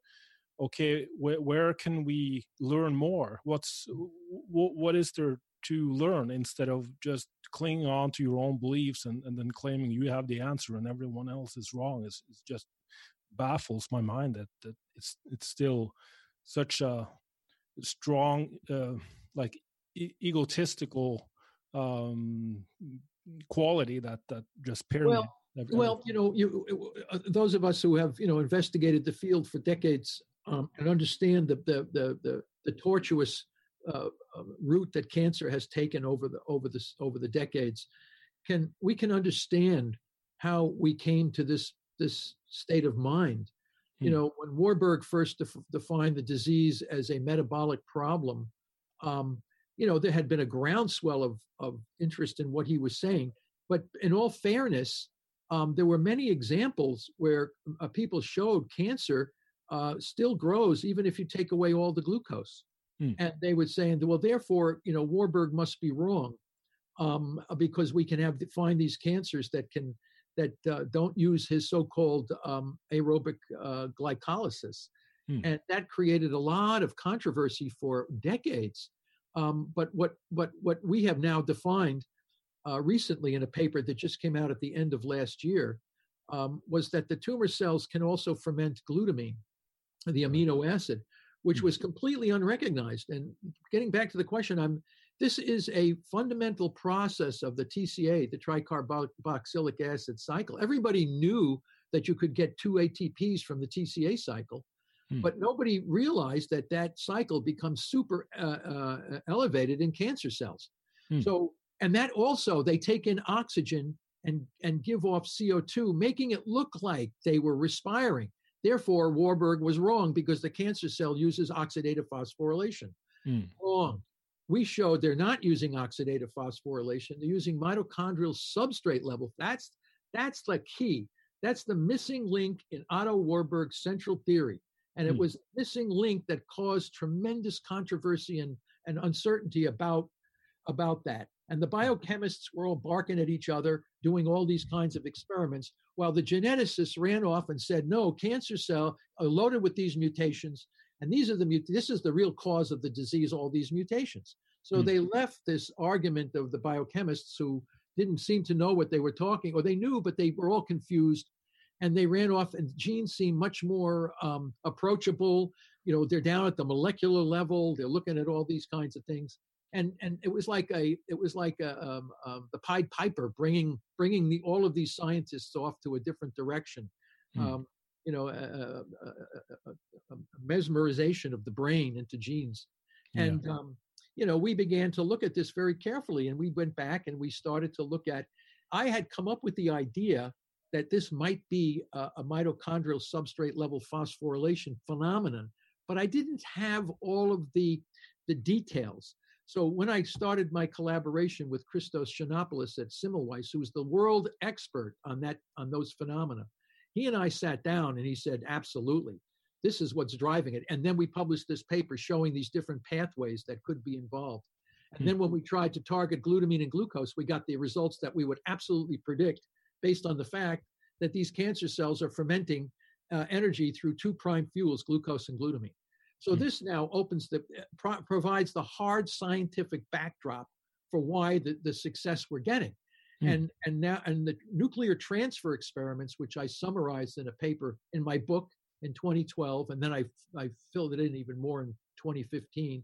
okay wh- where can we learn more? What's w- what is there to learn instead of just clinging on to your own beliefs and, and then claiming you have the answer and everyone else is wrong is just baffles my mind that, that it's it's still such a strong uh, like e- egotistical um, quality that that just permeates. Well, well, you know, you, uh, those of us who have you know investigated the field for decades um, and understand the the the the, the tortuous uh, uh, route that cancer has taken over the over the over the decades, can we can understand how we came to this this state of mind. You hmm. know, when Warburg first def- defined the disease as a metabolic problem, um, you know, there had been a groundswell of, of interest in what he was saying. But in all fairness, um, there were many examples where uh, people showed cancer uh, still grows even if you take away all the glucose. Hmm. And they would say, well, therefore, you know, Warburg must be wrong um, because we can have find these cancers that can that uh, don't use his so-called um, aerobic uh, glycolysis, hmm. and that created a lot of controversy for decades. Um, but what what what we have now defined uh, recently in a paper that just came out at the end of last year um, was that the tumor cells can also ferment glutamine, the amino acid, which hmm. was completely unrecognized. And getting back to the question, I'm this is a fundamental process of the TCA, the tricarboxylic acid cycle. Everybody knew that you could get two ATPs from the TCA cycle, hmm. but nobody realized that that cycle becomes super uh, uh, elevated in cancer cells. Hmm. So, and that also they take in oxygen and and give off CO2, making it look like they were respiring. Therefore, Warburg was wrong because the cancer cell uses oxidative phosphorylation. Mm. Wrong. We showed they're not using oxidative phosphorylation. They're using mitochondrial substrate level. That's that's the key. That's the missing link in Otto Warburg's central theory. And it mm. was missing link that caused tremendous controversy and, and uncertainty about, about that. And the biochemists were all barking at each other, doing all these kinds of experiments, while the geneticists ran off and said, no, cancer cell are loaded with these mutations, and these are the mut- this is the real cause of the disease, all these mutations. So mm. they left this argument of the biochemists who didn't seem to know what they were talking, or they knew, but they were all confused. And they ran off, and genes seem much more um, approachable. You know, they're down at the molecular level. They're looking at all these kinds of things and and it was like a it was like a, um, um, the Pied Piper bringing bringing the, all of these scientists off to a different direction. Hmm. Um, you know, a, a, a, mesmerization of the brain into genes, and yeah. Um, you know, we began to look at this very carefully, and we went back and we started to look at. I had come up with the idea that this might be a, a mitochondrial substrate level phosphorylation phenomenon, but I didn't have all of the the details. So when I started my collaboration with Christos Chinopoulos at Semmelweis, who was the world expert on that on those phenomena, he and I sat down and he said, absolutely, this is what's driving it. And then we published this paper showing these different pathways that could be involved. And then when we tried to target glutamine and glucose, we got the results that we would absolutely predict based on the fact that these cancer cells are fermenting uh, energy through two prime fuels, glucose and glutamine. So mm this now opens the eh, pro- provides the hard scientific backdrop for why the, the success we're getting. mm And and now and the nuclear transfer experiments, which I summarized in a paper in my book in 2012, and then I I filled it in even more in 2015,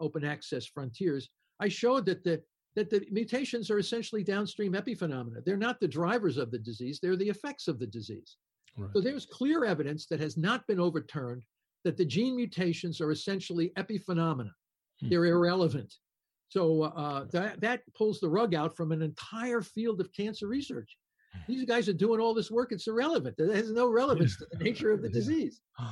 Open Access Frontiers. I showed that the that the mutations are essentially downstream epiphenomena. They're not the drivers of the disease; they're the effects of the disease. Right. So there's clear evidence that has not been overturned that the gene mutations are essentially epiphenomena. Hmm. They're irrelevant. So uh, that, that pulls the rug out from an entire field of cancer research. These guys are doing all this work. It's irrelevant. It has no relevance to the nature of the disease.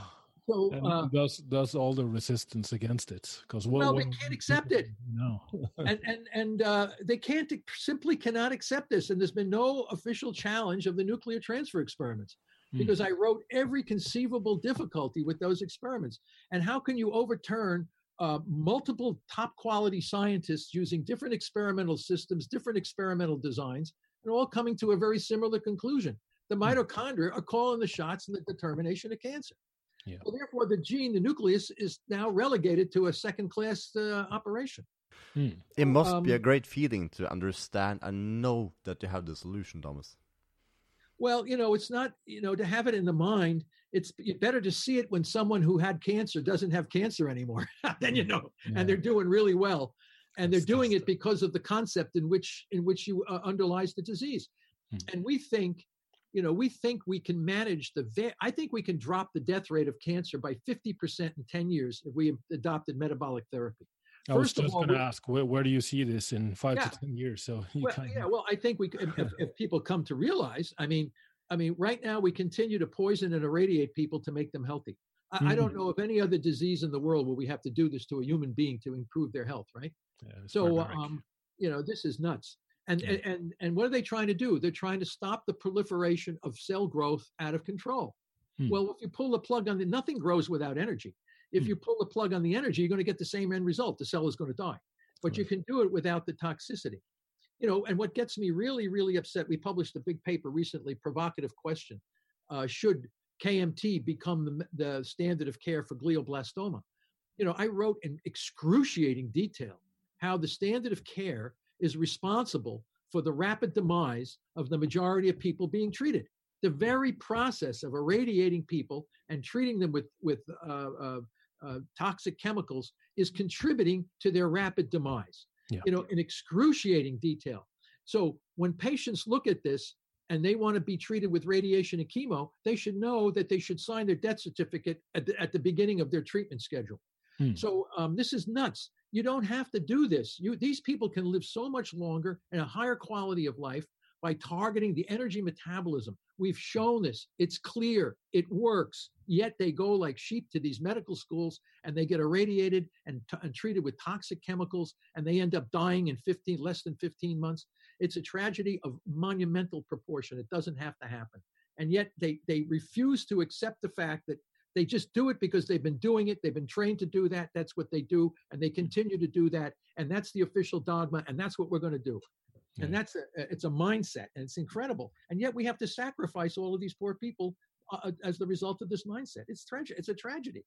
So uh, does does all the resistance against it because well they can't accept it. No, and and and uh, they can't simply cannot accept this. And there's been no official challenge of the nuclear transfer experiments hmm. Because I wrote every conceivable difficulty with those experiments. And how can you overturn uh, multiple top quality scientists using different experimental systems, different experimental designs, and all coming to a very similar conclusion? The hmm. mitochondria are calling the shots in the determination of cancer. Yeah. So therefore, the gene, the nucleus, is now relegated to a second-class uh, operation. Hmm. It must um, be a great feeling to understand and know that you have the solution, Thomas. Well, you know, it's not, you know, to have it in the mind, it's better to see it when someone who had cancer doesn't have cancer anymore. then you know, yeah. and they're doing really well. And they're doing it because of the concept in which in which you uh, underlies the disease. Hmm. And we think you know, we think we can manage the, va- I think we can drop the death rate of cancer by 50% in 10 years if we adopted metabolic therapy. I was just going to ask, where, where, do you see this in five yeah. to 10 years? So well, kind of... yeah, well, I think we, if, if people come to realize, I mean, I mean, right now we continue to poison and irradiate people to make them healthy. I, mm-hmm. I, don't mm-hmm. know of any other disease in the world where we have to do this to a human being to improve their health, right? Yeah, so, um, you know, this is nuts. And, yeah. and, and what are they trying to do? They're trying to stop the proliferation of cell growth out of control. Hmm. Well, if you pull the plug on it, nothing grows without energy. If hmm. you pull the plug on the energy, you're going to get the same end result. The cell is going to die. But you can do it without the toxicity. You know, and what gets me really, really upset, we published a big paper recently, provocative question. Uh, should KMT become the, the standard of care for glioblastoma? You know, I wrote in excruciating detail how the standard of care is responsible for the rapid demise of the majority of people being treated. The very process of irradiating people and treating them with, with uh, uh, uh, toxic chemicals is contributing to their rapid demise. Yeah. You know, in excruciating detail. So when patients look at this and they want to be treated with radiation and chemo, they should know that they should sign their death certificate at the, at the beginning of their treatment schedule. Hmm. So um, this is nuts. You don't have to do this. You, these people can live so much longer and a higher quality of life by targeting the energy metabolism. We've hmm. shown this. It's clear. It works. Yet they go like sheep to these medical schools and they get irradiated and, t- and treated with toxic chemicals and they end up dying in 15 less than 15 months. It's a tragedy of monumental proportion. It doesn't have to happen. And yet they they refuse to accept the fact that they just do it because they've been doing it. They've been trained to do that. That's what they do. And they hmm. continue to do that. And that's the official dogma. And that's what we're going to do. Yeah. And that's a, it's a mindset and it's incredible. And yet we have to sacrifice all of these poor people uh, as the result of this mindset. It's tragic. It's a tragedy.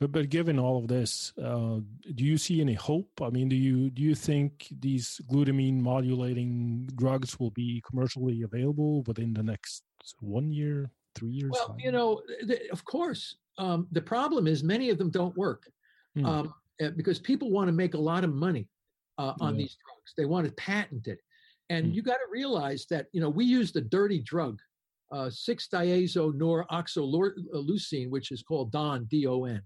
But but given all of this, uh, do you see any hope? I mean, do you do you think these glutamine modulating drugs will be commercially available within the next one year, three years? Well, you know, the, of course. Um, the problem is many of them don't work hmm. um, eh, because people want to make a lot of money uh, on yeah. these drugs. They want to patent it, and hmm. you got to realize that you know we use the dirty drug, uh, six diazo noroxoleucine, which is called Don D O N.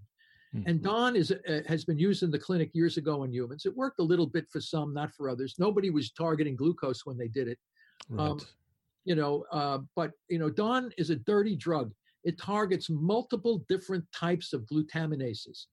Hmm. And Don is uh, has been used in the clinic years ago in humans. It worked a little bit for some, not for others. Nobody was targeting glucose when they did it. Right. Um, you know, uh, but you know, Don is a dirty drug. It targets multiple different types of glutaminases,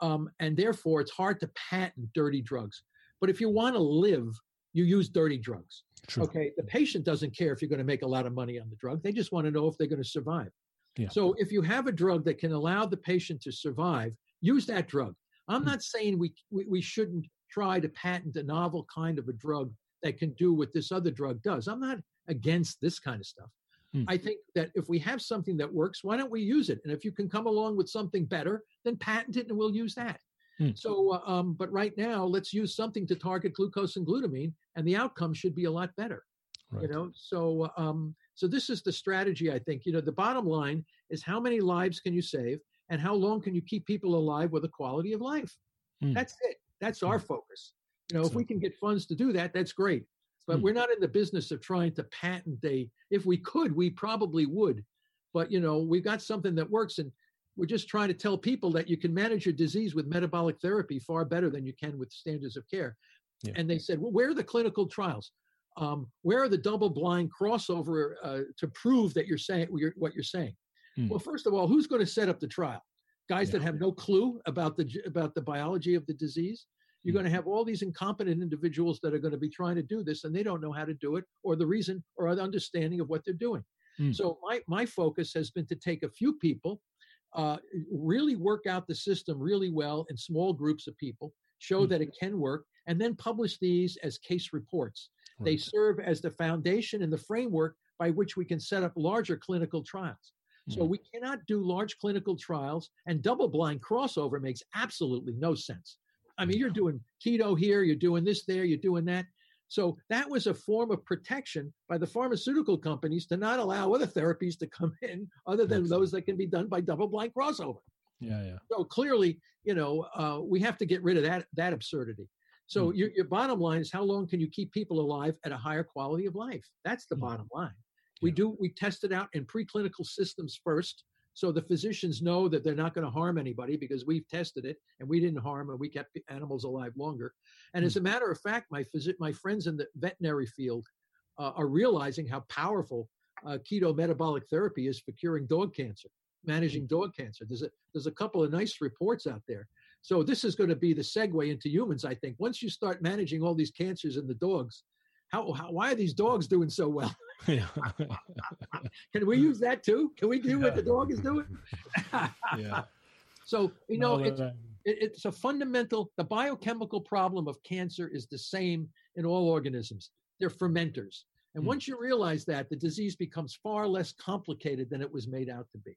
um, and therefore it's hard to patent dirty drugs. But if you want to live, you use dirty drugs. True. Okay, the patient doesn't care if you're going to make a lot of money on the drug. They just want to know if they're going to survive. Yeah. So if you have a drug that can allow the patient to survive, use that drug. I'm mm. not saying we, we, we shouldn't try to patent a novel kind of a drug that can do what this other drug does. I'm not against this kind of stuff. Hmm. I think that if we have something that works, why don't we use it? And if you can come along with something better, then patent it and we'll use that. Hmm. So, uh, um, but right now, let's use something to target glucose and glutamine, and the outcome should be a lot better. Right. You know, so um, so this is the strategy. I think you know the bottom line is how many lives can you save, and how long can you keep people alive with a quality of life. Hmm. That's it. That's our hmm. focus. You know, so, if we can get funds to do that, that's great. But we're not in the business of trying to patent a. If we could, we probably would. But you know, we've got something that works, and we're just trying to tell people that you can manage your disease with metabolic therapy far better than you can with standards of care. Yeah. And they said, well, where are the clinical trials? um, where are the double-blind crossover uh, to prove that you're saying what you're saying? Hmm. Well, first of all, who's going to set up the trial? Guys that have no clue about the about the biology of the disease. You're Hmm. going to have all these incompetent individuals that are going to be trying to do this, and they don't know how to do it, or the reason, or the understanding of what they're doing. Hmm. So my my focus has been to take a few people, uh, really work out the system really well in small groups of people, show Hmm. that it can work, and then publish these as case reports. They serve as the foundation and the framework by which we can set up larger clinical trials. So Mm. we cannot do large clinical trials, and double blind crossover makes absolutely no sense. I mean, you're doing keto here, you're doing this there, you're doing that. So that was a form of protection by the pharmaceutical companies to not allow other therapies to come in other than those that can be done by double blind crossover. Yeah, yeah. So clearly, you know, uh, we have to get rid of that that absurdity. So Mm. your, your bottom line is how long can you keep people alive at a higher quality of life? That's the Mm. bottom line. We Yeah. do we test it out in preclinical systems first, so the physicians know that they're not going to harm anybody because we've tested it and we didn't harm and we kept animals alive longer. And as a matter of fact, my phys- my friends in the veterinary field uh, are realizing how powerful uh, keto metabolic therapy is for curing dog cancer, managing dog cancer. There's a there's a couple of nice reports out there. So this is going to be the segue into humans. I think once you start managing all these cancers in the dogs, how, how why are these dogs doing so well? yeah. Can we use that too? Can we do what the dog is doing? yeah. so you know, No, it's that- it, it's a fundamental the biochemical problem of cancer is the same in all organisms they're fermenters and Hmm. once you realize that the disease becomes far less complicated than it was made out to be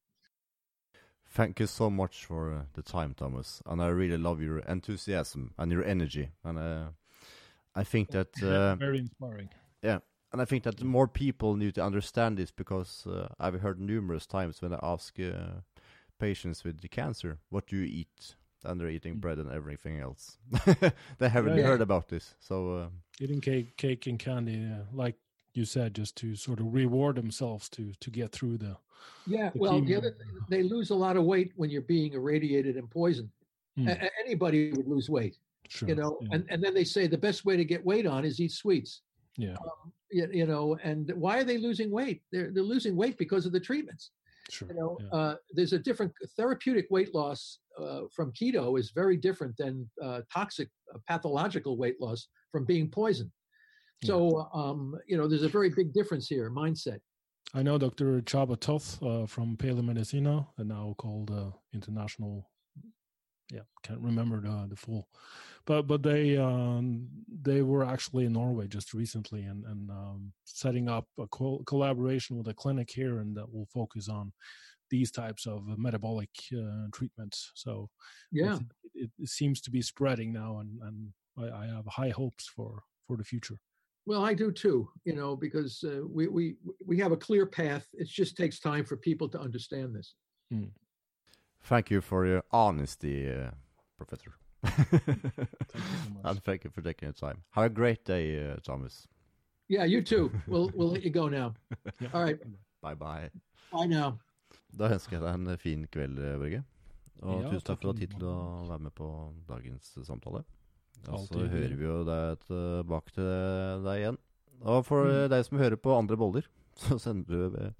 Thank you so much for uh, the time, Thomas. And I really love your enthusiasm and your energy. And uh, I think that, uh, very inspiring. yeah, and I think that more people need to understand this because uh, I've heard numerous times when I ask uh, patients with the cancer, "What do you eat?" and they're eating Mm. bread and everything else. they haven't Yeah. heard about this, so uh, Eating cake, cake and candy, uh, like you said, just to sort of reward themselves to to get through the. yeah The well the other they lose a lot of weight when you're being irradiated and poisoned. A- a- anybody would lose weight Sure. you know yeah. and, and then they say the best way to get weight on is eat sweets yeah. you, you know and why are they losing weight they're, they're losing weight because of the treatments Sure. you know yeah. uh, there's a different therapeutic weight loss uh, from keto is very different than uh, toxic uh, pathological weight loss from being poisoned so um, you know there's a very big difference here mindset I know Dr. Csaba Toth uh, from Paleo Medicina, and now called uh, International. Yeah, can't remember the, the full, but but they um, they were actually in Norway just recently and and um, setting up a co- collaboration with a clinic here and that will focus on these types of metabolic uh, treatments. So yeah think it, it seems to be spreading now, and and I, I have high hopes for for the future. well i do too you know because uh, we, we we have a clear path it just takes time for people to understand this thank you for your honesty, uh, Professor. Thank you so much. and thank you for taking the time. Have a great day, uh, Thomas. yeah you too we'll we'll let you go now Yeah. all right Bye bye. bye now Da ønsker jeg deg en fin kveld, eh, Børge. Og Ja, tusen takk for at du har tid til å være med på dagens samtale. Og så Altid. hører vi jo deg tilbake til deg igjen. Og for Mm. eh, deg som hører på andre boller, så sender du eh,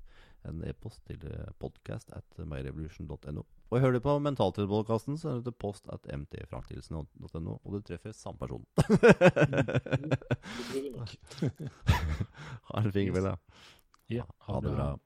en e-post til podcast at myrevolution.no. Og hører du på Mentaltilpodkasten, så er det til post at mtfranktilsen.no, og du treffer samme person. ha en fin kveld, da. Ja, Ha det bra.